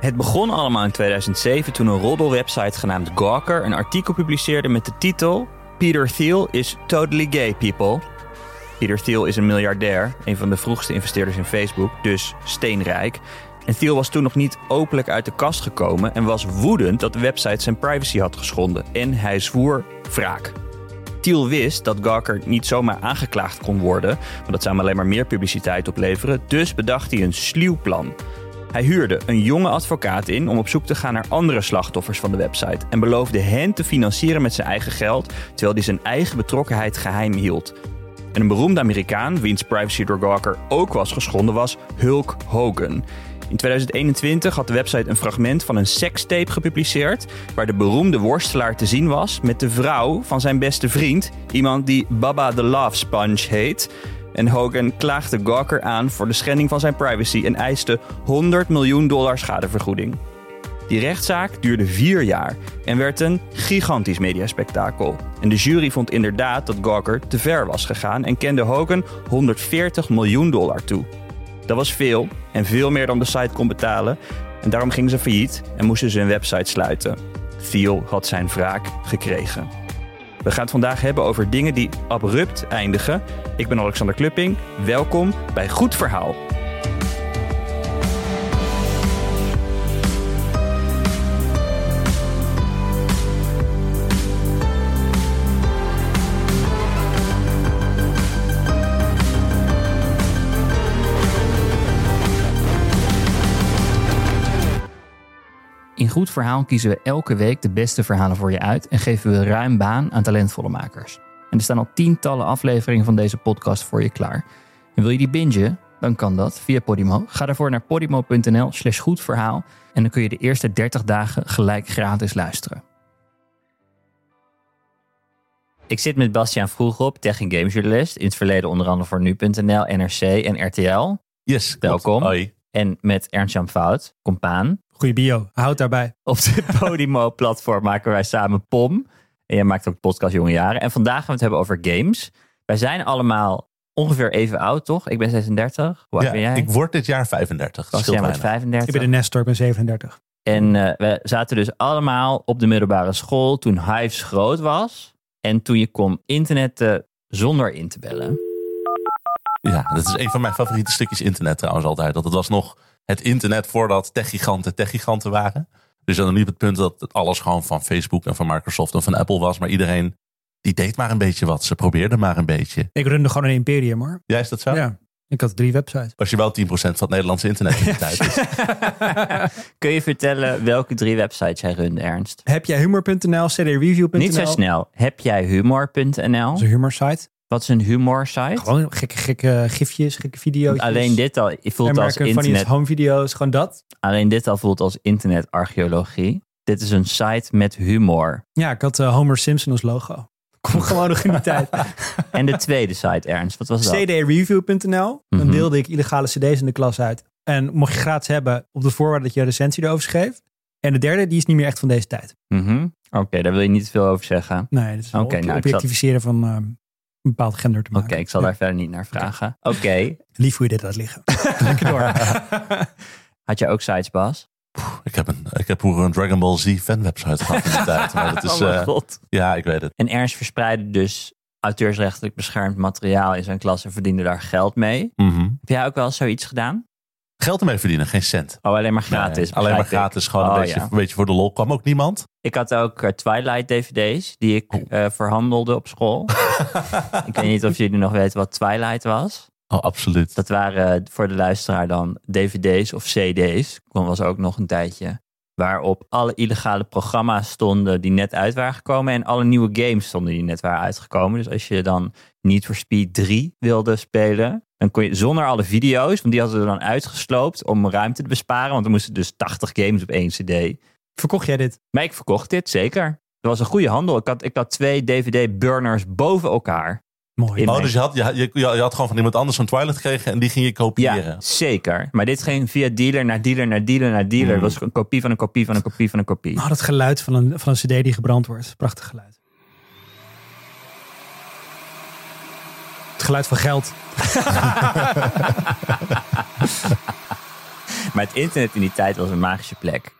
Het begon allemaal in 2007 toen een roddelwebsite genaamd Gawker een artikel publiceerde met de titel Peter Thiel is totally gay people. Peter Thiel is een miljardair, een van de vroegste investeerders in Facebook, dus steenrijk. En Thiel was toen nog niet openlijk uit de kast gekomen en was woedend dat de website zijn privacy had geschonden. En hij zwoer wraak. Thiel wist dat Gawker niet zomaar aangeklaagd kon worden, want dat zou hem alleen maar meer publiciteit opleveren. Dus bedacht hij een sluw plan. Hij huurde een jonge advocaat in om op zoek te gaan naar andere slachtoffers van de website en beloofde hen te financieren met zijn eigen geld, terwijl hij zijn eigen betrokkenheid geheim hield. En een beroemde Amerikaan, wiens privacy door Gawker ook was geschonden, was Hulk Hogan. In 2021 had de website een fragment van een sekstape gepubliceerd, waar de beroemde worstelaar te zien was met de vrouw van zijn beste vriend, iemand die Baba the Love Sponge heet. En Hogan klaagde Gawker aan voor de schending van zijn privacy en eiste 100 miljoen dollar schadevergoeding. Die rechtszaak duurde vier jaar en werd een gigantisch mediaspectakel. En de jury vond inderdaad dat Gawker te ver was gegaan en kende Hogan 140 miljoen dollar toe. Dat was veel en veel meer dan de site kon betalen. En daarom gingen ze failliet en moesten ze hun website sluiten. Thiel had zijn wraak gekregen. We gaan het vandaag hebben over dingen die abrupt eindigen. Ik ben Alexander Klupping. Welkom bij Goed Verhaal. Goed Verhaal kiezen we elke week de beste verhalen voor je uit en geven we ruim baan aan talentvolle makers. En er staan al tientallen afleveringen van deze podcast voor je klaar. En wil je die bingen? Dan kan dat via Podimo. Ga daarvoor naar podimo.nl slash goedverhaal en dan kun je de eerste 30 dagen gelijk gratis luisteren. Ik zit met Bastiaan Vroegop, tech- en gamesjournalist. In het verleden onder andere voor nu.nl, NRC en RTL. Yes, Welkom. Hoi. En met Ernst-Jan Fout, compaan. Goeie bio, houd daarbij. Op de Podimo-platform maken wij samen POM. En jij maakt ook de podcast Jonge Jaren. En vandaag gaan we het hebben over games. Wij zijn allemaal ongeveer even oud, toch? Ik ben 36. Hoe oud Ja, ben jij? ik word dit jaar 35. Was Scheelt jij met weinig. 35? Ik ben de Nestor, ik ben 37. En eh, we zaten dus allemaal op de middelbare school toen Hives groot was. En toen je kon internetten zonder in te bellen. Ja, dat is een van mijn favoriete stukjes internet trouwens altijd. Dat het was nog het internet voordat techgiganten techgiganten waren. Dus dan niet op het punt dat het alles gewoon van Facebook en van Microsoft en van Apple was. Maar iedereen die deed maar een beetje wat. Ze probeerden maar een beetje. Ik runde gewoon een imperium hoor. Ja, is dat zo? Ja, ik had drie websites. Was je wel 10% van het Nederlandse internet in die tijd. Dus Kun je vertellen welke drie websites jij runde, Ernst? Heb jij humor.nl, cdreview.nl? Niet zo snel. Heb jij humor.nl? Dat is een humor site. Wat is een humor site? Gewoon gekke, gekke gifjes, gekke video's. Alleen dit al voelt als internet. home video's, gewoon dat. Alleen dit al voelt als internetarcheologie. Dit is een site met humor. Ja, ik had eh, Homer Simpson als logo. Kom gewoon nog in die tijd. En de tweede site, Ernst, wat was dat? cdreview.nl. Dan Mhm. deelde ik illegale cd's in de klas uit. En mocht je gratis hebben op de voorwaarde dat je een recensie erover schreef. En de derde, die is niet meer echt van deze tijd. Mhm. Oké, daar wil je niet veel over zeggen. Nee, dat is op- nou, objectificeren van eh, een bepaald gender te Oké, maken. ik zal daar verder niet naar vragen. Oké, Lief hoe je dit laat liggen. Lekker door. had je ook sites, Bas? ik heb, een, ik heb vroeger een Dragon Ball Z fanwebsite gehad in die tijd. Maar dat is, oh mijn eh, god. ja, ik weet het. En Ernst verspreidde dus auteursrechtelijk beschermd materiaal in zijn klas en verdiende daar geld mee. Mhm. Heb jij ook wel eens zoiets gedaan? Geld ermee verdienen, geen cent. Oh, alleen maar gratis. Nee, alleen maar ik. gratis, gewoon Oh, een, beetje, ja. een beetje voor de lol. Kwam ook niemand. Ik had ook eh, Twilight DVD's die ik Oh. eh, verhandelde op school. ik weet niet of jullie nog weten wat Twilight was. Oh, absoluut. Dat waren eh, voor de luisteraar dan DVD's of CD's. Dat was ook nog een tijdje. Waarop alle illegale programma's stonden die net uit waren gekomen. En alle nieuwe games stonden die net waren uitgekomen. Dus als je dan Need for Speed 3 wilde spelen. Dan kon je zonder alle video's, want die hadden we dan uitgesloopt om ruimte te besparen. Want er moesten dus 80 games op één CD. Verkocht jij dit? Maar ik verkocht dit, zeker. Dat was een goede handel. Ik had, ik had twee DVD-burners boven elkaar. Mooi. Oh, dus je had, je, je, je had gewoon van iemand anders zo'n Twilight gekregen en die ging je kopiëren. Ja, zeker. Maar dit ging via dealer naar dealer naar dealer naar dealer. Mm. Het was een kopie van een kopie van een kopie van een kopie. Oh, dat geluid van een, van een cd die gebrand wordt. Prachtig geluid. Het geluid van geld. Maar het internet in die tijd was een magische plek.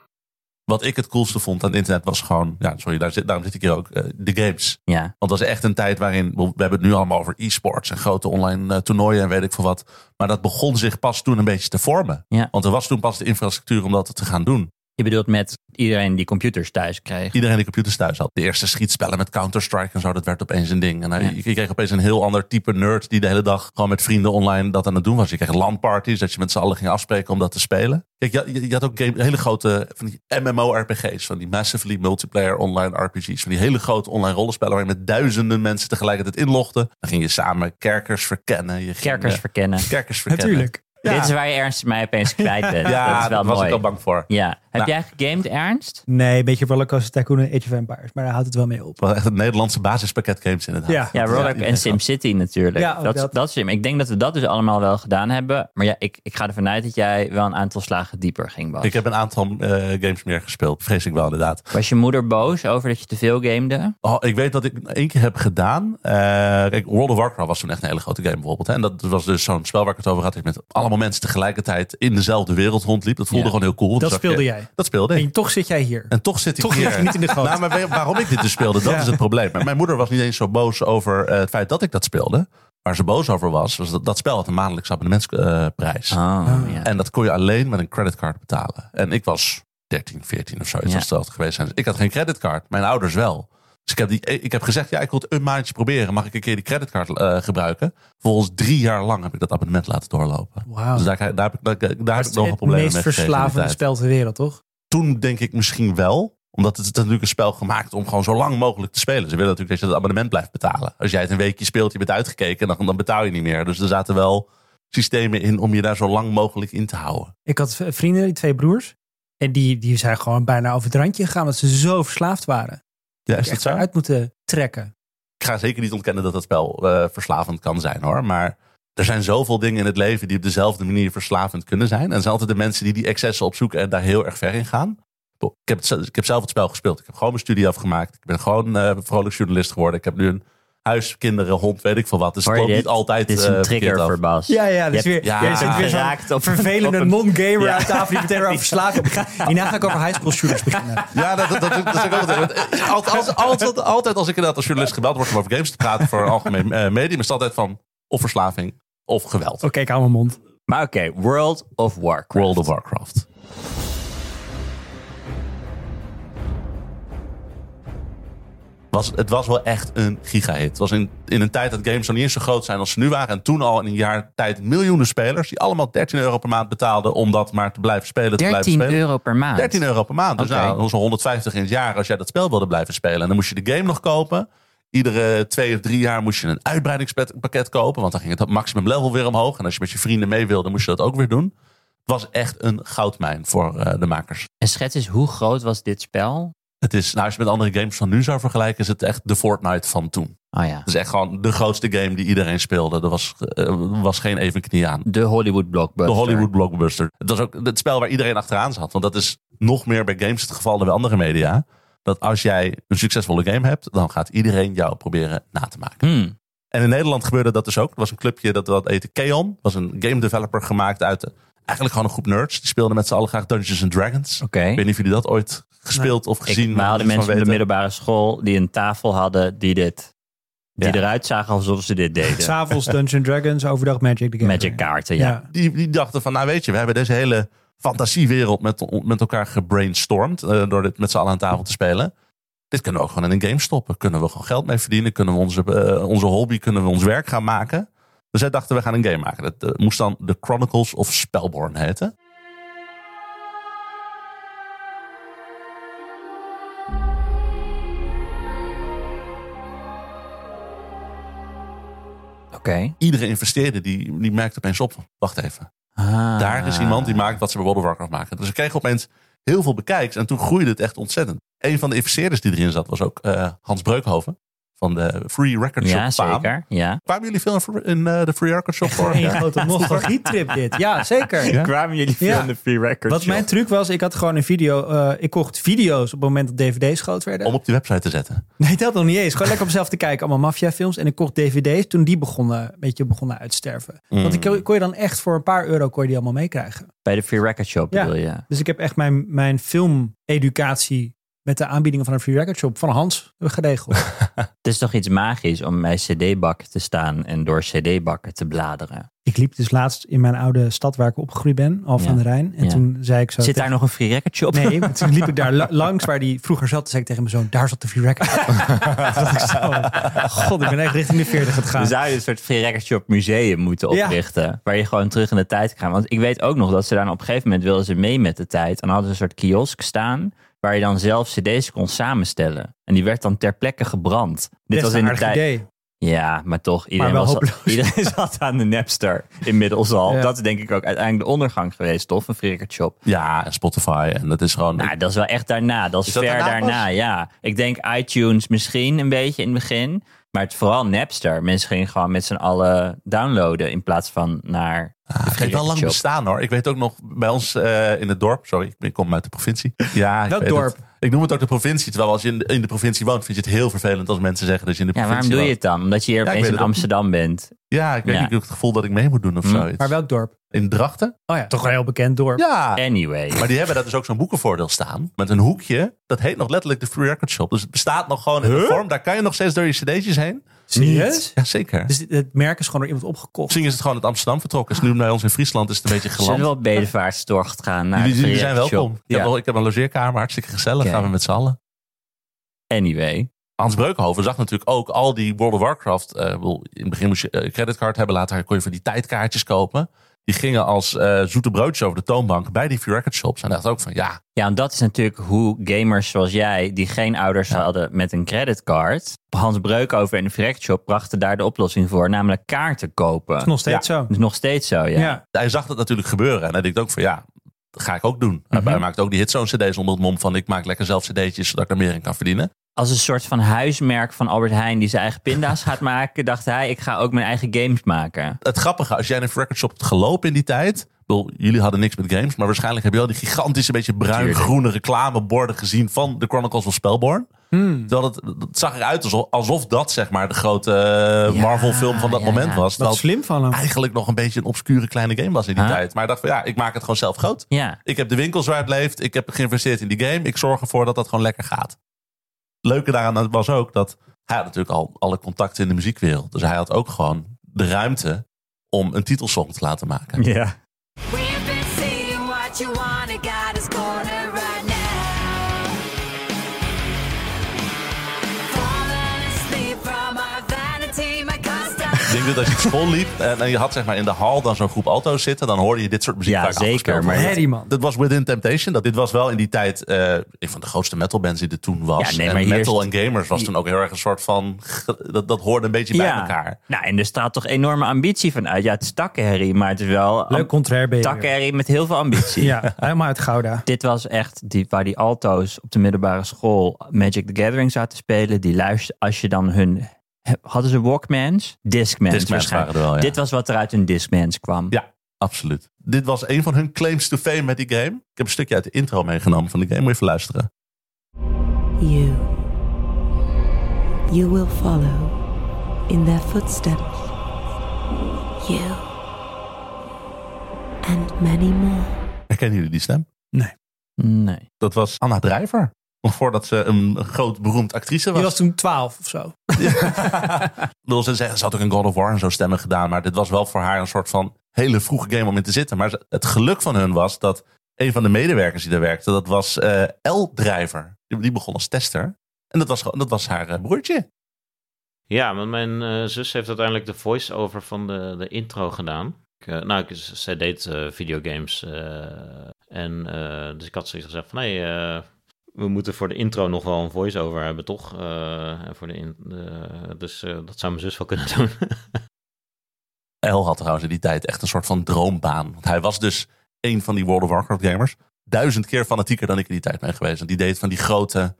Wat ik het coolste vond aan het internet was gewoon, ja, sorry, daar zit, daarom zit ik hier ook, eh, de games. Ja. Want het was echt een tijd waarin, we hebben het nu allemaal over e-sports en grote online eh, toernooien en weet ik veel wat. Maar dat begon zich pas toen een beetje te vormen. Ja. Want er was toen pas de infrastructuur om dat te gaan doen. Je bedoelt met iedereen die computers thuis kreeg. Iedereen die computers thuis had. De eerste schietspellen met Counter-Strike en zo, dat werd opeens een ding. En dan- Ja. je, kreeg opeens een heel ander type nerd die de hele dag gewoon met vrienden online dat aan het doen was. Je kreeg LAN-parties, dat je met z'n allen ging afspreken om dat te spelen. Kijk, je, je, je had ook game, hele grote van die MMO-RPG's, van die massively multiplayer online RPG's. Van die hele grote online rollenspellen waar je met duizenden mensen tegelijkertijd inlogde. Dan ging je samen kerkers verkennen. Je ging, Kerkers eh, verkennen. kerkers verkennen. Natuurlijk. Ja. Dit is waar je Ernst mij opeens kwijt bent. Ja, dat is wel daar was ik al bang voor. Ja. Heb Nou. jij gegamed, Ernst? Nee, een beetje Rollercoaster Tycoon en Age of Empires. Maar daar houdt het wel mee op. Wel echt het Nederlandse basispakket games inderdaad. Ja. Ja, Roller iedereen en SimCity natuurlijk. Ja, dat, dat. dat is slim. Ik denk dat we dat dus allemaal wel gedaan hebben. Maar ja, ik, ik ga ervan uit dat jij wel een aantal slagen dieper ging, Bas. Ik heb een aantal eh, games meer gespeeld. Vrees ik wel inderdaad. Was je moeder boos over dat je te veel gamede? Oh, ik weet dat ik één keer heb gedaan. Eh, kijk, World of Warcraft was toen echt een hele grote game bijvoorbeeld. Hè? En dat was dus zo'n spel waar ik het over had. Met allemaal mensen tegelijkertijd in dezelfde wereld rondliep. Dat voelde Ja. gewoon heel cool. Dat speelde jij. Dat speelde ik. En toch zit jij hier. En toch zit ik Toch hier. niet in de goot. Nou, maar waarom ik dit dus speelde, dat Ja. is het probleem. Maar Mijn moeder was niet eens zo boos over eh, het feit dat ik dat speelde. Waar ze boos over was, was dat dat spel had een maandelijkse abonnementsprijs. Oh, ja. En dat kon je alleen met een creditcard betalen. En ik was 13, 14 of zoiets Ja. als het geweest zijn. Dus ik had geen creditcard. Mijn ouders wel. Dus ik heb, die, ik heb gezegd, ja, ik wil het een maandje proberen. Mag ik een keer die creditcard eh, gebruiken? Volgens drie jaar lang heb ik dat abonnement laten doorlopen. Wauw. Dus daar, daar heb ik, daar, daar heb Dat ik is nog een het probleem meest mee in die verslavende spel ter wereld, toch? Toen denk ik misschien wel. Omdat het is natuurlijk een spel gemaakt om gewoon zo lang mogelijk te spelen. Ze willen natuurlijk dat je het abonnement blijft betalen. Als jij het een weekje speelt, je bent uitgekeken, dan, dan betaal je niet meer. Dus er zaten wel systemen in om je daar zo lang mogelijk in te houden. Ik had vrienden, die twee broers. En die, die zijn gewoon bijna over het randje gegaan. Omdat ze zo verslaafd waren. Ja, Dat is je dat zo? uit moeten trekken. Ik ga zeker niet ontkennen dat het spel eh, verslavend kan zijn hoor. Maar er zijn zoveel dingen in het leven die op dezelfde manier verslavend kunnen zijn. En er zijn altijd de mensen die die excessen opzoeken en daar heel erg ver in gaan. Ik heb, het, ik heb zelf het spel gespeeld. Ik heb gewoon mijn studie afgemaakt. Ik ben gewoon eh vrolijk journalist geworden. Ik heb nu een huis, kinderen, hond, weet ik veel wat. Dus Hoor het loopt dit? niet altijd Dit is eh, een verkeerd trigger af. voor Bas. Ja, ja, Je dus hebt- weer, ja, jij zit weer geraakt zo'n op- vervelende op een- non-gamer Ja. aan tafel die meteen over verslaving begint. Hierna ga ik over high school shooters beginnen. Ja, dat, dat, dat, dat is ook altijd. want, eh, Altijd, altijd, altijd, altijd als ik inderdaad als journalist gebeld word om over games te praten voor een algemeen eh, medium, is het altijd van of verslaving of geweld. Oké, ik hou mijn mond. Maar oké, World of Warcraft. World of Warcraft. Was, het was wel echt een gigahit. Het was in, in een tijd dat games nog niet eens zo groot zijn als ze nu waren. En toen al in een jaar tijd miljoenen spelers die allemaal 13 euro per maand betaalden om dat maar te blijven spelen. Te blijven 13 spelen. euro per maand. 13 euro per maand. Dus nou, zo'n 150 in het jaar als jij dat spel wilde blijven spelen. En dan moest je de game nog kopen. Iedere twee of drie jaar moest je een uitbreidingspakket kopen. Want dan ging het maximum level weer omhoog. En als je met je vrienden mee wilde, moest je dat ook weer doen. Het was echt een goudmijn voor eh, de makers. En schets eens, hoe groot was dit spel? Het is, nou, als je met andere games van nu zou vergelijken, is het echt de Fortnite van toen. Oh ja, Het is echt gewoon de grootste game die iedereen speelde. Er was, eh, was geen even knie aan. de Hollywood De blockbuster. Hollywood blockbuster. Het was ook het spel waar iedereen achteraan zat. Want dat is nog meer bij games het geval dan bij andere media. Dat als jij een succesvolle game hebt, dan gaat iedereen jou proberen na te maken. Hmm. En in Nederland gebeurde dat dus ook. Er was een clubje dat dat heette Keon. Dat was een game developer gemaakt uit eigenlijk gewoon een groep nerds. Die speelden met z'n allen graag Dungeons and Dragons. Oké. Ik weet niet of jullie dat ooit gespeeld of Ik, gezien we hadden van mensen op de middelbare school die een tafel hadden die dit... Die Ja. eruit zagen alsof ze dit deden. S'avonds Dungeons Dragons, overdag Magic the Gathering. Magic kaarten, ja. die, die dachten van, nou weet je, we hebben deze hele fantasiewereld met, met elkaar gebrainstormd. eh, door dit met z'n allen aan tafel te spelen. Dit kunnen we ook gewoon in een game stoppen. Kunnen we gewoon geld mee verdienen. Kunnen we onze, eh, onze hobby, kunnen we ons werk gaan maken. Dus zij dachten, we gaan een game maken. Dat eh, moest dan The Chronicles of Spellborn heten. Oké. Iedere investeerder die, die merkte opeens op. Wacht even. Ah. Daar is iemand die maakt wat ze bij World of Warcraft maken. Dus ze kregen opeens heel veel bekijks. En toen groeide het echt ontzettend. Een van de investeerders die erin zat was ook eh, Hans Breukhoven. Van de Free Record Shop Ja, faam. zeker. Ja. Kwamen jullie veel in, in eh, de Free Record Shop voor? Een grote nostalgietrip dit. Ja, zeker. Ja? Kwamen jullie veel Ja. in de Free Record Wat Shop? mijn truc was, ik had gewoon een video. eh, ik kocht video's op het moment dat dvd's groot werden. Om op die website te zetten. Nee, dat nog niet eens. Gewoon lekker op mezelf te kijken. Allemaal maffiafilms. En ik kocht dvd's toen die begonnen, een beetje begonnen uit te sterven. Mm. Want ik kon, je dan echt voor een paar euro kon je die allemaal meekrijgen. Bij de Free Record Shop Ja. bedoel je? Dus ik heb echt mijn, mijn filmeducatie met de aanbiedingen van een free record shop van Hans geregeld. Het is toch iets magisch om bij CD-bakken te staan en door CD-bakken te bladeren. Ik liep dus laatst in mijn oude stad waar ik opgegroeid ben, Al van Ja. de Rijn. En Ja. toen zei ik zo... Zit tegen- daar nog een Free Record Shop? Nee, maar toen liep ik daar la- langs waar die vroeger zat. Toen zei ik tegen mijn zoon, daar zat de free record ik zo, god, ik ben echt richting de 40 aan het gaan. We zouden een soort Free Record Shop museum moeten Ja. oprichten. Waar je gewoon terug in de tijd kan. Want ik weet ook nog dat ze daar op een gegeven moment wilden ze mee met de tijd. En dan hadden ze een soort kiosk staan. Waar je dan zelf cd's kon samenstellen. En die werd dan ter plekke gebrand. Dit Best was in de tijd. idee. Ja, maar toch. Iedereen, wel was, iedereen zat aan de Napster inmiddels al. Ja. Dat is denk ik ook uiteindelijk de ondergang geweest, toch? Een Free Record Shop. Ja, en Spotify. En dat is gewoon... Nou, dat is wel echt daarna. Dat is, Is dat ver daarna ja. Ik denk iTunes misschien een beetje in het begin. Maar het, vooral Napster. Mensen gingen gewoon met z'n allen downloaden in plaats van naar Ah, het heeft wel lang Shop. bestaan hoor. Ik weet ook nog bij ons eh, in het dorp. Sorry, ik kom uit de provincie. Ja, Welk dorp? het. Ik noem het ook de provincie. Terwijl als je in de, in de provincie woont, vind je het heel vervelend als mensen zeggen dat je in de Ja, waarom provincie doe je woont. het dan? Omdat je hier Ja, opeens in ook Amsterdam bent. Ja, ik weet Ja. niet. Ik heb het gevoel dat ik mee moet doen of Hm. zoiets. Maar welk dorp? In Drachten? Oh ja, toch een heel bekend dorp. Ja. Anyway. Maar die hebben daar dus ook zo'n boekenvoordeel staan. Met een hoekje. Dat heet nog letterlijk de Free Record Shop. Dus het bestaat nog gewoon in de vorm. Daar kan je nog steeds door je cd'tjes heen. Serieus? Jazeker. Dus het merk is gewoon door iemand opgekocht. Misschien is het gewoon uit Amsterdam vertrokken. Is nu bij ons in Friesland is het een beetje Zullen geland. we op bedevaartstocht gaan naar Jullie, zijn welkom. Ik, heb, Ja. wel- ik heb een logeerkamer. Hartstikke gezellig. Gaan we met z'n allen. Anyway. Hans Breukenhoven zag natuurlijk ook al die World of Warcraft. eh, in het begin moest je een creditcard hebben. Later kon je van die tijdkaartjes kopen. Die gingen als eh, zoete broodjes over de toonbank bij die Free Record Shops. En dacht ook van ja, Ja, en dat is natuurlijk hoe gamers zoals jij, die geen ouders hadden met een creditcard. Hans Breukover en de Free Record Shop brachten daar de oplossing voor, namelijk kaarten kopen. Dat is nog steeds zo. Dat is nog steeds zo, ja. Ja. hij zag dat natuurlijk gebeuren. En hij denkt ook van ja, dat ga ik ook doen. Mhm. Hij maakt ook die hitzone cd's onder het mom van ik maak lekker zelf cd'tjes zodat ik er meer in kan verdienen. Als een soort van huismerk van Albert Heijn die zijn eigen pinda's gaat maken, dacht hij, ik ga ook mijn eigen games maken. Het grappige, als jij in een Free Record Shop hebt gelopen in die tijd. Jullie hadden niks met games, maar waarschijnlijk heb je wel die gigantische beetje bruin-groene reclameborden gezien van de Chronicles of Spellborn. Hmm. Terwijl het, het zag eruit alsof, alsof dat zeg maar de grote eh, Ja, Marvel-film van dat ja, moment ja. was. Het slim van hem. eigenlijk nog een beetje een obscure kleine game was in die Huh? tijd. Maar ik dacht van ja, ik maak het gewoon zelf groot. Ja, Ik heb de winkels waar het leeft. Ik heb geïnvesteerd in die game. Ik zorg ervoor dat dat gewoon lekker gaat. Leuke daaraan was ook dat hij had natuurlijk al alle contacten in de muziekwereld. Dus hij had ook gewoon de ruimte om een titelsong te laten maken. ja. Denk dat als je op school liep en, en je had zeg maar in de hal dan zo'n groep alto's zitten, dan hoorde je dit soort muziek Ja, vaak zeker, maar-. Harry, man. Dat was Within Temptation. Dat, dit was wel in die tijd eh, een van de grootste metalbands die er toen was. Ja, nee, en maar hier metal en gamers was toen ook heel erg een soort van... Dat, dat hoorde een beetje bij elkaar. Nou, en er staat toch enorme ambitie van uit. Ja, het is takkenherrie, maar het is wel Leuk contrair ben takkenherrie met heel veel ambitie. Ja, helemaal uit Gouda. Dit was echt die, waar die alto's op de middelbare school Magic the Gathering zaten spelen. Die luister, als je dan hun... Hadden ze Walkmans? Discmans, Discmans waarschijnlijk. waren er wel, ja. Dit was wat er uit hun Discmans kwam. Ja, absoluut. Dit was een van hun claims to fame met die game. Ik heb een stukje uit de intro meegenomen van de game. Moet je even luisteren. You. You will follow in their footsteps. You. And many more. Herkennen jullie die stem? Nee. Dat was Anna Drijver. Nog voordat ze een groot beroemd actrice Die was. was toen 12 of zo. Ik bedoel, ze, zeggen, ze had ook een God of War en zo stemmen gedaan. Maar dit was wel voor haar een soort van hele vroege game om in te zitten. Maar het geluk van hun was dat een van de medewerkers die daar werkte, dat was eh L-Drijver. Die, die begon als tester. En dat was, dat was haar eh, broertje. Ja, want mijn eh, zus heeft uiteindelijk de voice-over van de, de intro gedaan. Ik, eh, nou, ik, zij deed videogames. eh, en eh, dus ik had zoiets gezegd van... Hé, eh, we moeten voor de intro nog wel een voice-over hebben, toch? Eh, en voor de in, eh, dus eh, dat zou mijn zus wel kunnen doen. El had trouwens in die tijd echt een soort van droombaan. Want hij was dus een van die World of Warcraft gamers. Duizend keer fanatieker dan ik in die tijd ben geweest. Want die deed van die grote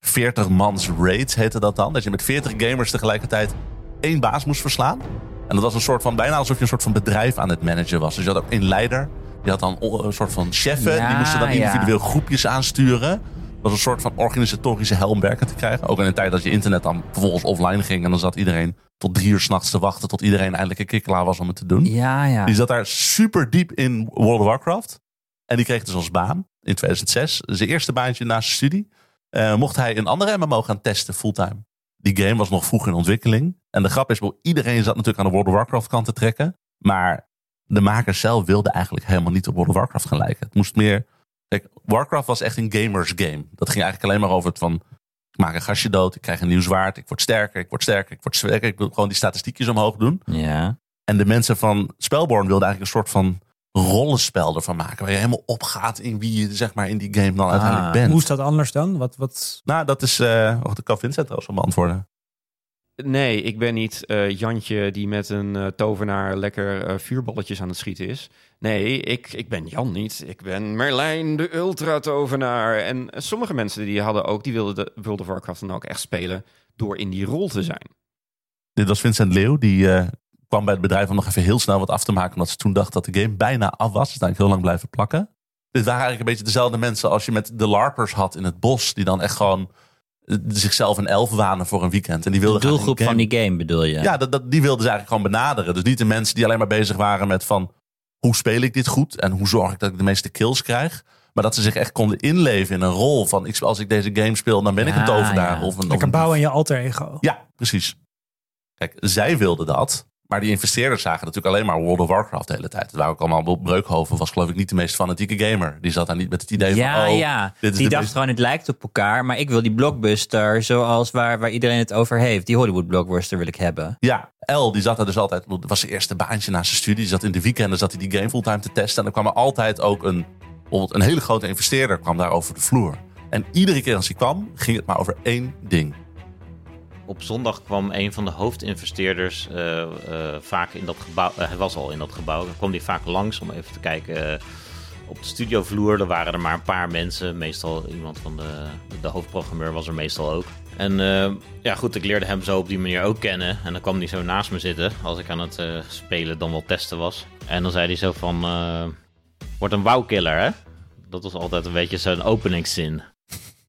40 mans raids heette dat dan. Dat je met 40 gamers tegelijkertijd één baas moest verslaan. En dat was een soort van, bijna alsof je een soort van bedrijf aan het managen was. Dus je had ook één leider. Je had dan een soort van cheffen. Ja, die moesten dan ja. individueel groepjes aansturen. Dat was een soort van organisatorische helm werken te krijgen. Ook in een tijd dat je internet dan vervolgens offline ging. En dan zat iedereen tot drie uur s'nachts te wachten. Tot iedereen eindelijk een keer klaar was om het te doen. Ja, ja. Die zat daar super diep in World of Warcraft. En die kreeg dus als baan in 2006, zijn eerste baantje na zijn studie, eh, mocht hij een andere MMO gaan testen fulltime. Die game was nog vroeg in ontwikkeling. En de grap is, wel, iedereen zat natuurlijk aan de World of Warcraft kant te trekken. Maar de makers zelf wilden eigenlijk helemaal niet op World of Warcraft gaan lijken. Het moest meer... Kijk, Warcraft was echt een gamers game. Dat ging eigenlijk alleen maar over het van... Ik maak een gastje dood, ik krijg een nieuw zwaard, ik word sterker, ik word sterker, ik word sterker. Ik wil gewoon die statistiekjes omhoog doen. Ja. En de mensen van Spelborn wilden eigenlijk een soort van rollenspel ervan maken. Waar je helemaal opgaat in wie je zeg maar in die game dan uiteindelijk bent. Hoe is dat anders dan? Wat, wat... Nou, dat is... eh oh, dat kan Vincent trouwens wel beantwoorden. Nee, ik ben niet eh, Jantje die met een eh, tovenaar lekker eh, vuurballetjes aan het schieten is. Nee, ik, ik ben Jan niet. Ik ben Merlijn, de ultra-tovenaar. En sommige mensen die hadden ook, die wilden de World of Warcraft dan ook echt spelen door in die rol te zijn. Dit was Vincent Leeuw. Die kwam bij het bedrijf om nog even heel snel wat af te maken. Omdat ze toen dachten dat de game bijna af was. Zijn eigenlijk heel lang blijven plakken. Dit waren eigenlijk een beetje dezelfde mensen als je met de LARPers had in het bos. Die dan echt gewoon zichzelf een elf wanen voor een weekend. En die De wilden graag doelgroep van die game bedoel je? Ja, dat, dat, die wilden ze eigenlijk gewoon benaderen. Dus niet de mensen die alleen maar bezig waren met van... hoe speel ik dit goed en hoe zorg ik dat ik de meeste kills krijg. Maar dat ze zich echt konden inleven in een rol van... Ik, als ik deze game speel, dan ben ik een Ja, tovenaar. ja. Of een, of Lekker een- bouwen in je alter ego. Ja, precies. Kijk, zij wilden dat. Maar die investeerders zagen natuurlijk alleen maar World of Warcraft de hele tijd. Het waren ook allemaal... Breukhoven was geloof ik niet de meest fanatieke gamer. Die zat daar niet met het idee Ja, van... Oh, ja. dit is Die dacht meest- gewoon, het lijkt op elkaar, maar ik wil die blockbuster zoals waar, waar iedereen het over heeft. Die Hollywood blockbuster wil ik hebben. Ja, El die zat er dus altijd. Dat was zijn eerste baantje na zijn studie. Die zat in de weekenden zat hij die game fulltime te testen. En dan kwam er altijd ook een, bijvoorbeeld een hele grote investeerder kwam daar over de vloer. En iedere keer als hij kwam, ging het maar over één ding. Op zondag kwam een van de hoofdinvesteerders eh, eh, vaak in dat gebouw. eh, hij was al in dat gebouw. Dan kwam hij vaak langs om even te kijken. op de studiovloer er waren er maar een paar mensen. Meestal iemand van de, de hoofdprogrammeur was er meestal ook. En eh, ja, goed, ik leerde hem zo op die manier ook kennen. En dan kwam hij zo naast me zitten als ik aan het eh, spelen, dan wel testen was. En dan zei hij zo van: eh, Wordt een wowkiller, hè? Dat was altijd een beetje zijn openingszin.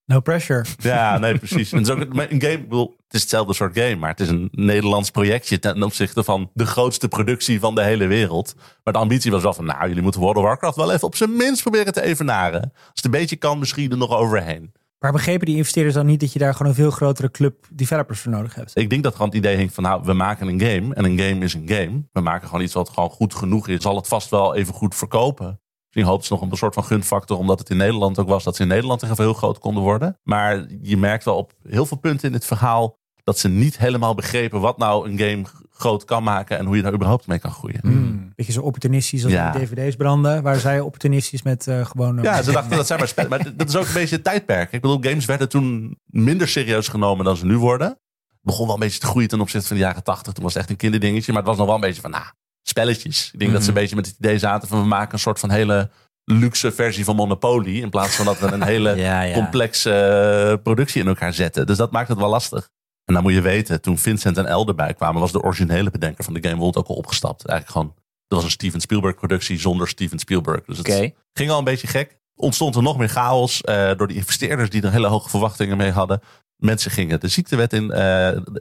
No pressure. Ja, nee, precies. En het is ook een game. Is hetzelfde soort game, maar het is een Nederlands projectje ten opzichte van de grootste productie van de hele wereld. Maar de ambitie was wel van, nou, jullie moeten World of Warcraft wel even op zijn minst proberen te evenaren. Als het een beetje kan, misschien er nog overheen. Maar begrepen die investeerders dan niet dat je daar gewoon een veel grotere club developers voor nodig hebt? Ik denk dat gewoon het idee hing van, nou, we maken een game. En een game is een game. We maken gewoon iets wat gewoon goed genoeg is. Zal het vast wel even goed verkopen. Misschien hoopt ze nog een soort van gunfactor, omdat het in Nederland ook was, dat ze in Nederland echt heel groot konden worden. Maar je merkt wel op heel veel punten in het verhaal dat ze niet helemaal begrepen wat nou een game groot kan maken en hoe je daar überhaupt mee kan groeien. Hmm. Beetje zo opportunistisch als Ja. die dvd's branden. Waar zij opportunistisch met eh gewoon... Ja, ze dachten dat zijn maar spellen. Maar dat is ook een beetje het tijdperk. Ik bedoel, games werden toen minder serieus genomen dan ze nu worden. Het begon wel een beetje te groeien ten opzichte van de jaren tachtig. Toen was het echt een kinderdingetje. Maar het was nog wel een beetje van, nou, spelletjes. Ik denk dat ze een beetje met het idee zaten van, we maken een soort van hele luxe versie van Monopoly. In plaats van dat we een hele Ja, ja. complexe eh, productie in elkaar zetten. Dus dat maakt het wel lastig. En dan moet je weten, toen Vincent en El erbij kwamen, was de originele bedenker van de game World ook al opgestapt. Eigenlijk gewoon, dat was een Steven Spielberg productie zonder Steven Spielberg. Dus het ging al een beetje gek. Ontstond er nog meer chaos eh, door die investeerders die er hele hoge verwachtingen mee hadden. Mensen gingen de ziektewet in. eh,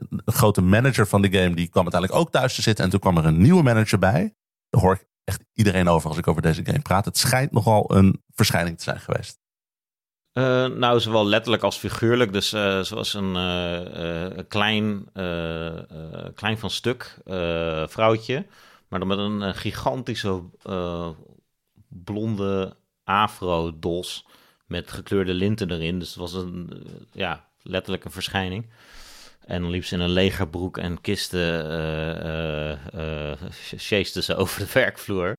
de grote manager van de game die kwam uiteindelijk ook thuis te zitten. En toen kwam er een nieuwe manager bij. Daar hoor ik echt iedereen over als ik over deze game praat. Het schijnt nogal een verschijning te zijn geweest. Eh, nou, zowel letterlijk als figuurlijk. Dus eh, zoals een eh, eh, klein, klein van stuk vrouwtje. Maar dan met een gigantische blonde afro-dos. Met gekleurde linten erin. Dus het was een, ja, letterlijk een verschijning. En dan liep ze in een legerbroek en kisten sjeesde ze over de werkvloer.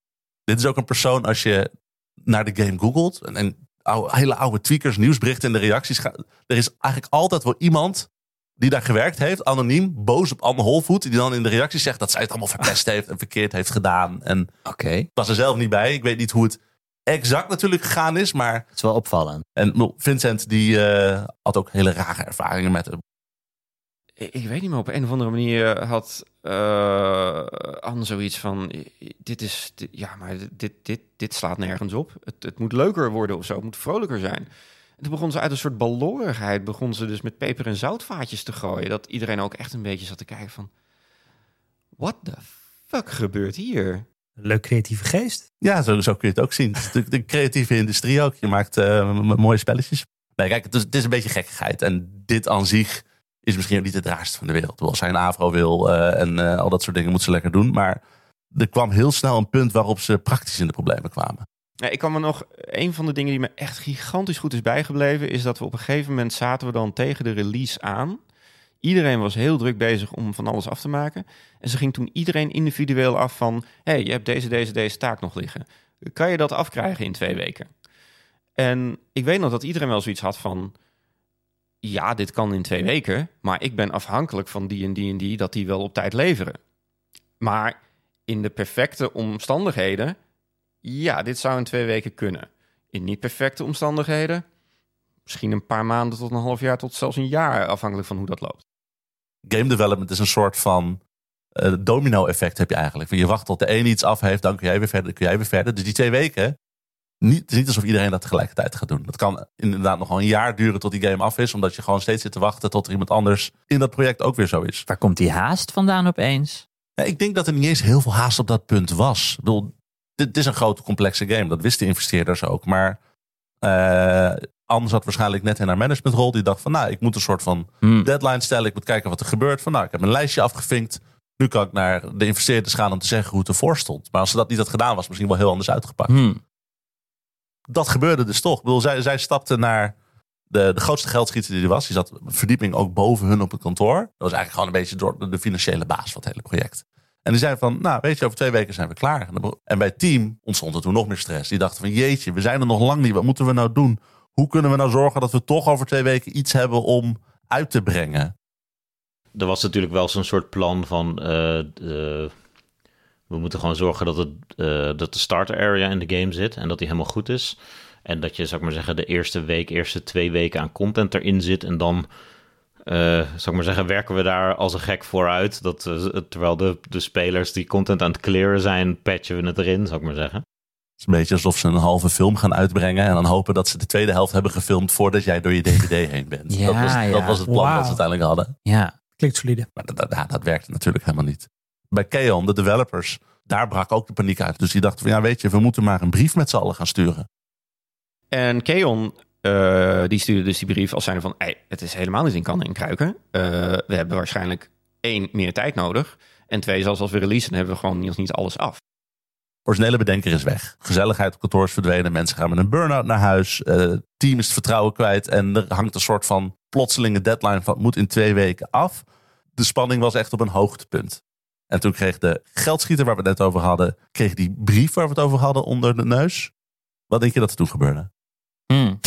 Dit is ook een persoon als je naar de game googelt. En, en oude, hele oude tweakers, nieuwsberichten in de reacties. gaan- Er is eigenlijk altijd wel iemand die daar gewerkt heeft, anoniem, boos op Anne Holvoet. Die dan in de reacties zegt dat zij het allemaal verpest heeft en verkeerd heeft gedaan. En ik was er zelf niet bij. Ik weet niet hoe het exact natuurlijk gegaan is. Maar Het is wel opvallend. en Vincent die eh, had ook hele rare ervaringen met. Ik, weet niet meer, op een of andere manier had eh Anne zoiets van... Dit is, dit- ja, maar dit, dit, dit slaat nergens op. Het, het moet leuker worden of zo, het moet vrolijker zijn. En toen begon ze uit een soort balorigheid... begon ze dus met peper- en zoutvaatjes te gooien. Dat iedereen ook echt een beetje zat te kijken van... What the fuck gebeurt hier? Leuk creatieve geest. Ja, zo, zo kun je het ook zien. Het de creatieve industrie ook. Je maakt eh, mooie spelletjes. Nee, kijk, het is, het is een beetje gekkigheid. En dit aan zich is misschien niet het raarste van de wereld. Als hij een afro wil eh, en eh, al dat soort dingen moet ze lekker doen. Maar er kwam heel snel een punt waarop ze praktisch in de problemen kwamen. Ik kan me nog... Een van de dingen die me echt gigantisch goed is bijgebleven... is dat we op een gegeven moment zaten we dan tegen de release aan. Iedereen was heel druk bezig om van alles af te maken. En ze ging toen iedereen individueel af van... hey, je hebt deze, deze, deze taak nog liggen. Kan je dat afkrijgen in twee weken? En ik weet nog dat iedereen wel zoiets had van... ja, dit kan in twee weken... maar ik ben afhankelijk van die en die en die... dat die wel op tijd leveren. Maar in de perfecte omstandigheden... ja, dit zou in twee weken kunnen. In niet perfecte omstandigheden... misschien een paar maanden tot een half jaar... tot zelfs een jaar, afhankelijk van hoe dat loopt. Game development is een soort van eh, domino-effect heb je eigenlijk. Je wacht tot de een iets af heeft, dan kun jij weer verder, kun jij weer verder. Dus die twee weken, niet, het is niet alsof iedereen dat tegelijkertijd gaat doen. Dat kan inderdaad nog wel een jaar duren tot die game af is. Omdat je gewoon steeds zit te wachten tot er iemand anders in dat project ook weer zo is. Waar komt die haast vandaan opeens? Ja, ik denk dat er niet eens heel veel haast op dat punt was. Ik bedoel, dit, dit is een grote complexe game. Dat wisten investeerders ook. Maar eh Anne zat waarschijnlijk net in haar managementrol. Die dacht van, nou, ik moet een soort van Hmm. deadline stellen. Ik moet kijken wat er gebeurt. Van, nou, ik heb een lijstje afgevinkt. Nu kan ik naar de investeerders gaan om te zeggen hoe het ervoor stond. Maar als ze dat niet had gedaan, was het misschien wel heel anders uitgepakt. Hmm. Dat gebeurde dus toch. Ik zij, zij stapte naar de, de grootste geldschieter die er was. Die zat verdieping ook boven hun op het kantoor. Dat was eigenlijk gewoon een beetje door de, financiële baas van het hele project. En die zei van, nou weet je, over twee weken zijn we klaar. En bij team ontstond er toen nog meer stress. Die dachten van, jeetje, we zijn er nog lang niet. Wat moeten we nou doen? Hoe kunnen we nou zorgen dat we toch over twee weken iets hebben om uit te brengen? Er was natuurlijk wel zo'n soort plan van... eh, eh, we moeten gewoon zorgen dat, het, eh, dat de starter area in de game zit en dat die helemaal goed is. En dat je, zou ik maar zeggen, de eerste week, eerste twee weken aan content erin zit. En dan, eh zou ik maar zeggen, werken we daar als een gek vooruit. Dat, eh, terwijl de, de spelers die content aan het clearen zijn, patchen we het erin, zou ik maar zeggen. Het is een beetje alsof ze een halve film gaan uitbrengen. En dan hopen dat ze de tweede helft hebben gefilmd voordat jij door je DVD heen bent. Ja, dat, was, ja. dat was het plan dat ze uiteindelijk hadden. Ja. Klinkt solide. Maar dat, dat, dat werkte natuurlijk helemaal niet. Bij Keon, de developers, daar brak ook de paniek uit. Dus die dachten van ja, weet je, we moeten maar een brief met z'n allen gaan sturen. En Keon, eh, die stuurde dus die brief als zijnde van... Hey, het is helemaal niet in kannen en kruiken. Eh, we hebben waarschijnlijk één, meer tijd nodig. En twee, zelfs als we releasen, hebben we gewoon niet, niet alles af. Originele bedenker is weg. Gezelligheid op kantoor is verdwenen. Mensen gaan met een burn-out naar huis. Het team is het vertrouwen kwijt. En er hangt een soort van plotselinge deadline van het moet in twee weken af. De spanning was echt op een hoogtepunt. En toen kreeg de geldschieter waar we het net over hadden... kreeg die brief waar we het over hadden onder de neus. Wat denk je dat er toen gebeurde? Hmm.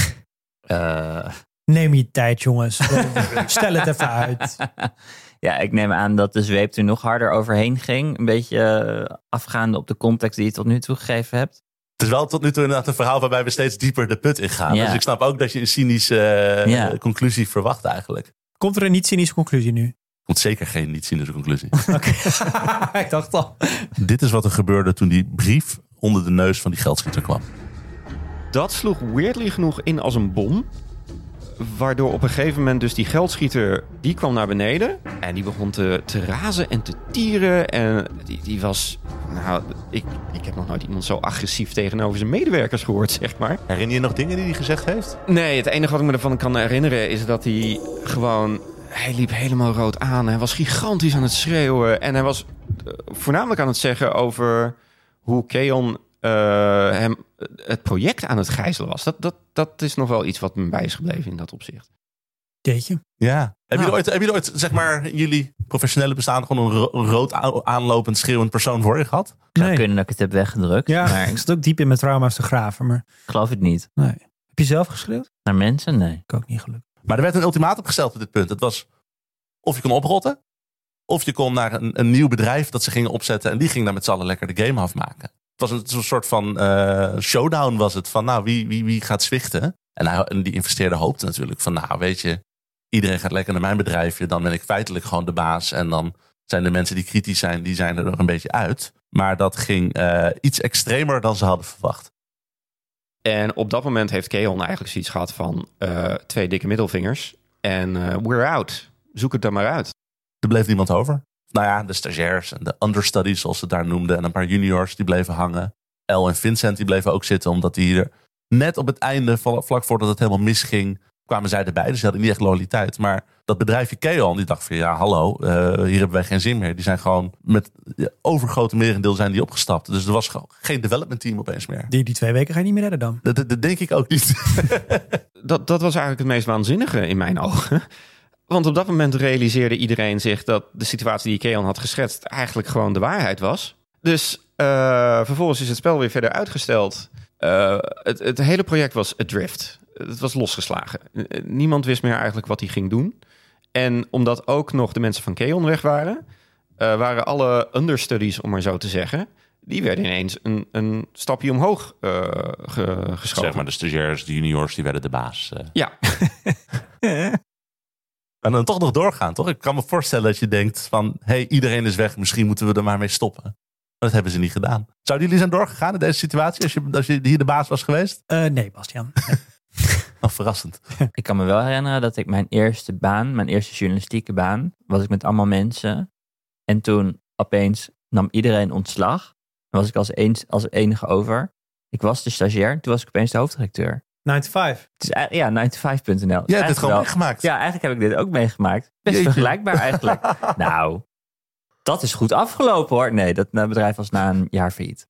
Eh, Neem je tijd, jongens. Stel het even uit. ja, ik neem aan dat de zweep er nog harder overheen ging. Een beetje eh, afgaande op de context die je tot nu toe gegeven hebt. Het is wel tot nu toe inderdaad een verhaal waarbij we steeds dieper de put in gaan. Ja. Dus ik snap ook dat je een cynische eh, Ja. conclusie verwacht eigenlijk. Komt er een niet cynische conclusie nu? Komt zeker geen niet cynische conclusie. Oké. ik dacht al. Dit is wat er gebeurde toen die brief onder de neus van die geldschieter kwam. Dat sloeg weirdly genoeg in als een bom. Waardoor op een gegeven moment dus die geldschieter, die kwam naar beneden. En die begon te, te razen en te tieren. En die, die was, nou, ik, ik heb nog nooit iemand zo agressief tegenover zijn medewerkers gehoord, zeg maar. Herinner je nog dingen die hij gezegd heeft? Nee, het enige wat ik me ervan kan herinneren is dat hij gewoon... Hij liep helemaal rood aan. Hij was gigantisch aan het schreeuwen. En hij was eh, voornamelijk aan het zeggen over hoe Keon eh, hem eh, het project aan het gijzelen was. Dat, dat, dat is nog wel iets wat me bij is gebleven in dat opzicht. Jeetje. Ja. Hebben Nou. jullie ooit, hebben jullie ooit, zeg maar, in jullie professionele bestaan gewoon een, ro- een rood aanlopend schreeuwend persoon voor je gehad? Zou Nee. kunnen dat ik het heb weggedrukt. Ja, Maar ik ik zat ook diep in mijn trauma's te graven, maar geloof het niet. nee. Heb je zelf geschreeuwd? Naar mensen? Nee. Ik ook niet gelukt. Maar er werd een ultimatum gesteld op dit punt. Het was of je kon oprotten, of je kon naar een, een nieuw bedrijf dat ze gingen opzetten en die ging daar met z'n allen lekker de game afmaken. was een, soort van eh, showdown was het. Van nou, wie, wie, wie gaat zwichten? En, hij, die investeerder hoopte natuurlijk van nou, weet je, iedereen gaat lekker naar mijn bedrijfje. Dan ben ik feitelijk gewoon de baas. En dan zijn de mensen die kritisch zijn, die zijn er nog een beetje uit. Maar dat ging eh, iets extremer dan ze hadden verwacht. En op dat moment heeft Keon eigenlijk zoiets gehad van eh, twee dikke middelvingers. En eh, we're out. Zoek het dan maar uit. Er bleef niemand over. Nou ja, de stagiairs en de understudies, zoals ze daar noemden. En een paar juniors die bleven hangen. El en Vincent die bleven ook zitten, omdat die er net op het einde, vla- vlak voordat het helemaal misging, kwamen zij erbij. Dus ze hadden niet echt loyaliteit. Maar dat bedrijfje Keon, die dacht van ja, hallo, eh, hier hebben wij geen zin meer. Die zijn gewoon met ja, overgrote merendeel zijn die opgestapt. Dus er was gewoon geen development team opeens meer. Die, die twee weken ga je niet meer redden dan. Dat, dat, dat denk ik ook niet. Dat, dat was eigenlijk het meest waanzinnige in mijn ogen. Want op dat moment realiseerde iedereen zich dat de situatie die Keon had geschetst eigenlijk gewoon de waarheid was. Dus eh, vervolgens is het spel weer verder uitgesteld. Eh, het, het hele project was adrift. Het was losgeslagen. Eh, Niemand wist meer eigenlijk wat hij ging doen. En omdat ook nog de mensen van Keon weg waren, eh, waren alle understudies, om maar zo te zeggen, die werden ineens een, een stapje omhoog eh, ge- geschoven. zeg maar de stagiairs, de juniors, die werden de baas. Ja, En dan toch nog doorgaan, toch? Ik kan me voorstellen dat je denkt van... hé, hey, iedereen is weg, misschien moeten we er maar mee stoppen. Maar dat hebben ze niet gedaan. Zouden jullie zijn doorgegaan in deze situatie... als je, als je hier de baas was geweest? Eh, nee, Bastiaan. Oh, verrassend. Ik kan me wel herinneren dat ik mijn eerste baan, mijn eerste journalistieke baan, was ik met allemaal mensen. En toen opeens nam iedereen ontslag. En was ik als, eens, als enige over. Ik was de stagiair, toen was ik opeens de hoofdredacteur. 9 to 5. Het is, eigenlijk- ja, 95.nl. Jij hebt het gewoon wel- meegemaakt. Ja, eigenlijk heb ik dit ook meegemaakt. Best Jeetje. vergelijkbaar eigenlijk. nou, dat is goed afgelopen hoor. Nee, dat bedrijf was na een jaar failliet.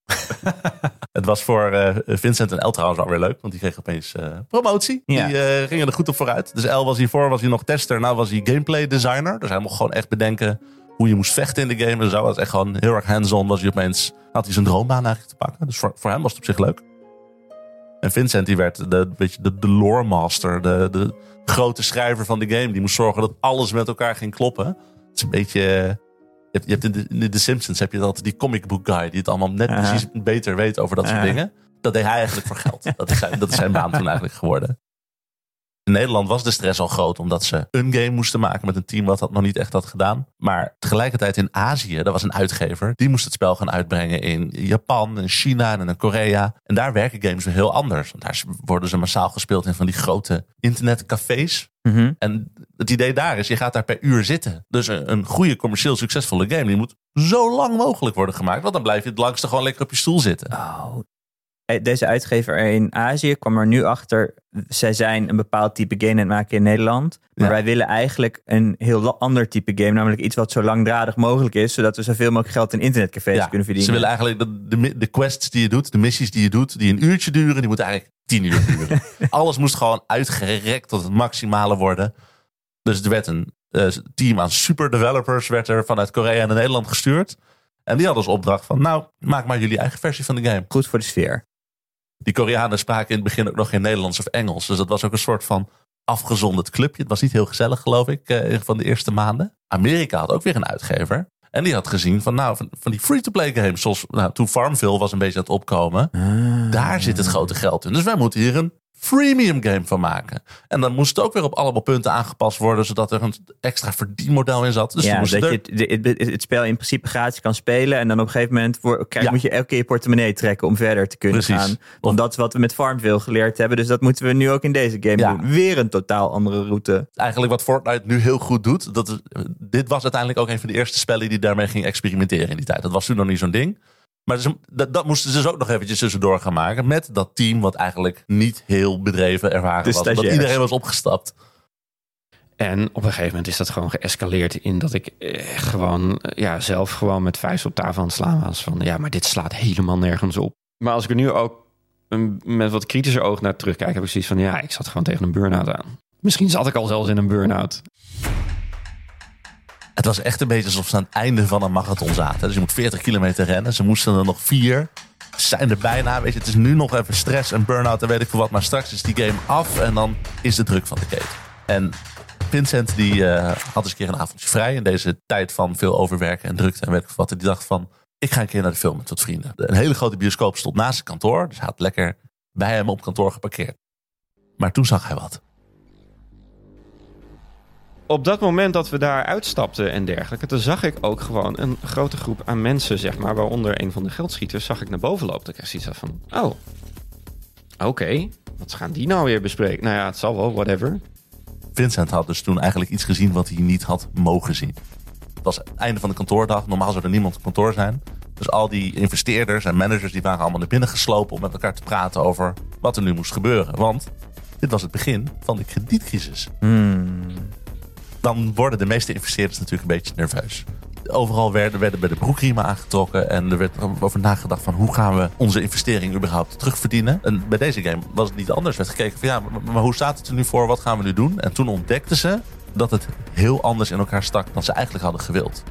Het was voor eh, Vincent en El trouwens wel weer leuk. Want die kregen opeens eh, promotie. Ja. Die eh, gingen er goed op vooruit. Dus El was hiervoor was hij nog tester. Nou was hij gameplay designer. Dus hij mocht gewoon echt bedenken hoe je moest vechten in de game. En zo was echt gewoon heel erg hands-on. Was hij opeens, had hij zijn droombaan eigenlijk te pakken. Dus voor, voor hem was het op zich leuk. En Vincent die werd de, weet je, de, de lore master. De, de grote schrijver van de game. Die moest zorgen dat alles met elkaar ging kloppen. Het is een beetje... Je hebt, in, de, in de Simpsons heb je dat, die comic book guy die het allemaal net precies beter weet over dat soort dingen. Dat deed hij eigenlijk voor geld. Dat is zijn, dat is zijn baan toen eigenlijk geworden. In Nederland was de stress al groot omdat ze een game moesten maken met een team wat dat nog niet echt had gedaan. Maar tegelijkertijd in Azië, er was een uitgever, die moest het spel gaan uitbrengen in Japan en China en in Korea. En daar werken games weer heel anders. Want daar worden ze massaal gespeeld in van die grote internetcafés. Mhm. En het idee daar is, je gaat daar per uur zitten. Dus een, een goede commercieel succesvolle game, die moet zo lang mogelijk worden gemaakt. Want dan blijf je het langste gewoon lekker op je stoel zitten. Oh. Eh, Deze uitgever in Azië kwam er nu achter. Zij zijn een bepaald type game aan het maken in Nederland. Maar Ja. wij willen eigenlijk een heel ander type game. Namelijk iets wat zo langdradig mogelijk is. Zodat we zoveel mogelijk geld in internetcafés Ja, kunnen verdienen. Ze willen eigenlijk de quests die je doet, de missies die je doet, die een uurtje duren, die moeten eigenlijk tien uur duren. Alles moest gewoon uitgerekt tot het maximale worden. Dus er werd een eh, team aan super developers werd er vanuit Korea naar Nederland gestuurd. En die hadden als opdracht van, nou, maak maar jullie eigen versie van de game. Goed voor de sfeer. Die Koreanen spraken in het begin ook nog geen Nederlands of Engels. Dus dat was ook een soort van afgezonderd clubje. Het was niet heel gezellig, geloof ik, eh, van de eerste maanden. Amerika had ook weer een uitgever. En die had gezien van, nou, van, van die free-to-play games. Zoals nou, toen Farmville was een beetje aan het opkomen. Daar zit het grote geld in. Dus wij moeten hier een freemium game van maken. En dan moest het ook weer op allemaal punten aangepast worden. Zodat er een extra verdienmodel in zat. Dus ja, moest dat er- je het, het, het- spel in principe gratis kan spelen. En dan op een gegeven moment voor, Ja. moet je elke keer je portemonnee trekken om verder te kunnen Precies. gaan. Want dat is wat we met Farmville geleerd hebben. Dus dat moeten we nu ook in deze game Ja. doen. Weer een totaal andere route. eigenlijk wat Fortnite nu heel goed doet. Dat is, dit was uiteindelijk ook een van de eerste spellen die daarmee ging experimenteren in die tijd. Dat was toen nog niet zo'n ding. Maar dat, dat moesten ze dus ook nog eventjes tussendoor gaan maken. Met dat team wat eigenlijk niet heel bedreven ervaren De was. Omdat stagiairs. iedereen was opgestapt. En op een gegeven moment is dat gewoon geëscaleerd in dat ik eh, gewoon eh, ja, zelf gewoon met vuist op tafel aan het slaan was. Van ja, maar dit slaat helemaal nergens op. Maar als ik er nu ook een- met wat kritischer oog naar terugkijk, heb ik zoiets van ja, ik zat gewoon tegen een burn-out aan. Misschien zat ik al zelfs in een burn-out. Het was echt een beetje alsof ze aan het einde van een marathon zaten. Dus je moet 40 kilometer rennen. Ze moesten er nog vier. Ze zijn er bijna. Weet je, het is nu nog even stress en burn-out en weet ik veel wat. Maar straks is die game af en dan is de druk van de keten. En Vincent die eh, had eens een keer een avondje vrij in deze tijd van veel overwerken en drukte en weet ik wat. En die dacht van, ik ga een keer naar de film met wat vrienden. Een hele grote bioscoop stond naast zijn kantoor. Dus hij had lekker bij hem op kantoor geparkeerd. Maar toen zag hij wat. Op dat moment dat we daar uitstapten en dergelijke, toen zag ik ook gewoon een grote groep aan mensen, zeg maar, waaronder een van de geldschieters, zag ik naar boven lopen. Ik kreeg zoiets van, oh, oké, wat gaan die nou weer bespreken? Nou ja, het zal wel, whatever. Vincent had dus toen eigenlijk iets gezien wat hij niet had mogen zien. Het was het einde van de kantoordag. Normaal zou er niemand op kantoor zijn. Dus al die investeerders en managers die waren allemaal naar binnen geslopen om met elkaar te praten over wat er nu moest gebeuren. Want dit was het begin van de kredietcrisis. Dan worden de meeste investeerders natuurlijk een beetje nerveus. Overal werden, werden bij de broekriemen aangetrokken en er werd over nagedacht van hoe gaan we onze investering überhaupt terugverdienen. En bij deze game was het niet anders. Er werd gekeken van ja, maar, hoe staat het er nu voor? Wat gaan we nu doen? En toen ontdekten ze dat het heel anders in elkaar stak dan ze eigenlijk hadden gewild.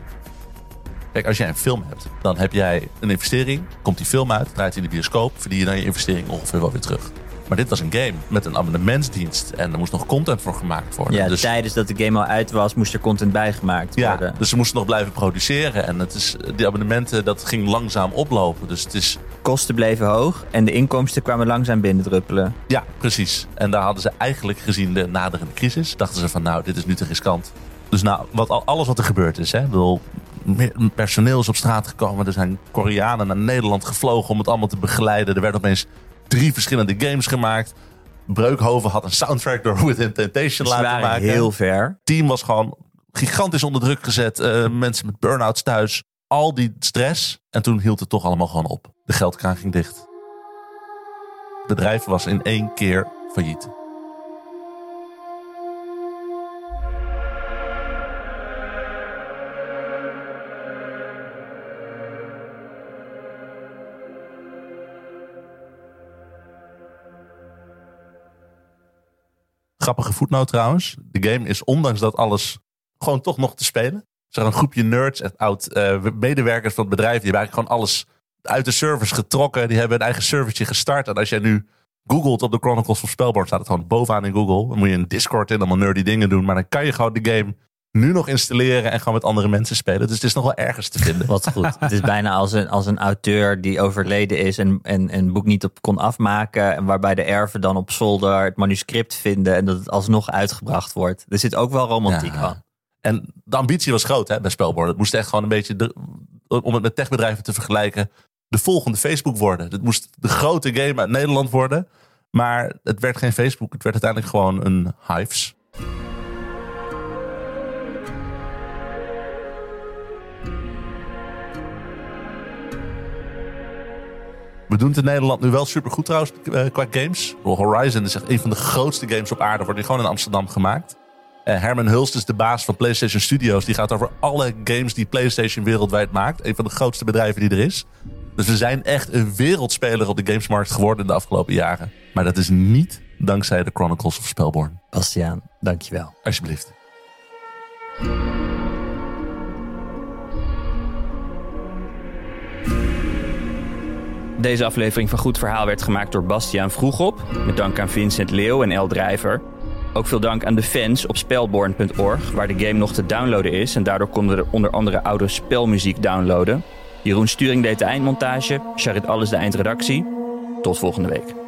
Kijk, als jij een film hebt, dan heb jij een investering, komt die film uit, draait in de bioscoop, verdien je dan je investering ongeveer wel weer terug. Maar dit was een game met een abonnementsdienst en er moest nog content voor gemaakt worden. Ja, dus, tijdens dat de game al uit was, moest er content bijgemaakt ja, worden. dus ze moesten nog blijven produceren en het is, die abonnementen dat ging langzaam oplopen. Dus het is, Kosten bleven hoog en de inkomsten kwamen langzaam binnendruppelen. ja, precies. En daar hadden ze eigenlijk gezien de naderende crisis, dachten ze van nou, dit is nu te riskant. Dus nou, wat, al- alles wat er gebeurd is, hè, bedoel, personeel is op straat gekomen. Er zijn Koreanen naar Nederland gevlogen om het allemaal te begeleiden. Er werden opeens drie verschillende games gemaakt. Breukhoven had een soundtrack door Within Temptation laten waren maken. heel ver. Het team was gewoon gigantisch onder druk gezet. Eh, mensen met burn-outs thuis. Al die stress. En toen hield het toch allemaal gewoon op. De geldkraan ging dicht. Het bedrijf was in één keer failliet. Grappige voetnoot trouwens. De game is ondanks dat alles gewoon toch nog te spelen. Er zijn een groepje nerds en oud eh, medewerkers van het bedrijf. Die hebben eigenlijk gewoon alles uit de servers getrokken. Die hebben een eigen servertje gestart. En als jij nu googelt op de Chronicles of Spellborn, staat het gewoon bovenaan in Google. Dan moet je een Discord in, allemaal nerdy dingen doen. Maar dan kan je gewoon de game nu nog installeren en gewoon met andere mensen spelen. Dus het is nog wel ergens te vinden. Wat goed. het is bijna als een, als een auteur die overleden is en, en een boek niet op kon afmaken. En waarbij de erven dan op zolder het manuscript vinden en dat het alsnog uitgebracht wordt. Er zit ook wel romantiek Ja. aan. En de ambitie was groot hè, bij Spelborn. Het moest echt gewoon een beetje, de- om het met techbedrijven te vergelijken, de volgende Facebook worden. Het moest de grote game uit Nederland worden. Maar het werd geen Facebook. Het werd uiteindelijk gewoon een Hives. We doen het in Nederland nu wel supergoed trouwens eh, qua games. Horizon is echt een van de grootste games op aarde. Wordt hier gewoon in Amsterdam gemaakt. Eh, Herman Hulst is de baas van PlayStation Studios. Die gaat over alle games die PlayStation wereldwijd maakt. Een van de grootste bedrijven die er is. Dus we zijn echt een wereldspeler op de gamesmarkt geworden in de afgelopen jaren. Maar dat is niet dankzij de Chronicles of Spellborn. Bastiaan, dankjewel. Alsjeblieft. Deze aflevering van Goed Verhaal werd gemaakt door Bastiaan Vroegop. Met dank aan Vincent Leeuw en El Drijver. Ook veel dank aan de fans op spelborn.org, waar de game nog te downloaden is. En daardoor konden we onder andere oude spelmuziek downloaden. Jeroen Sturing deed de eindmontage, Charit Alles de eindredactie. Tot volgende week.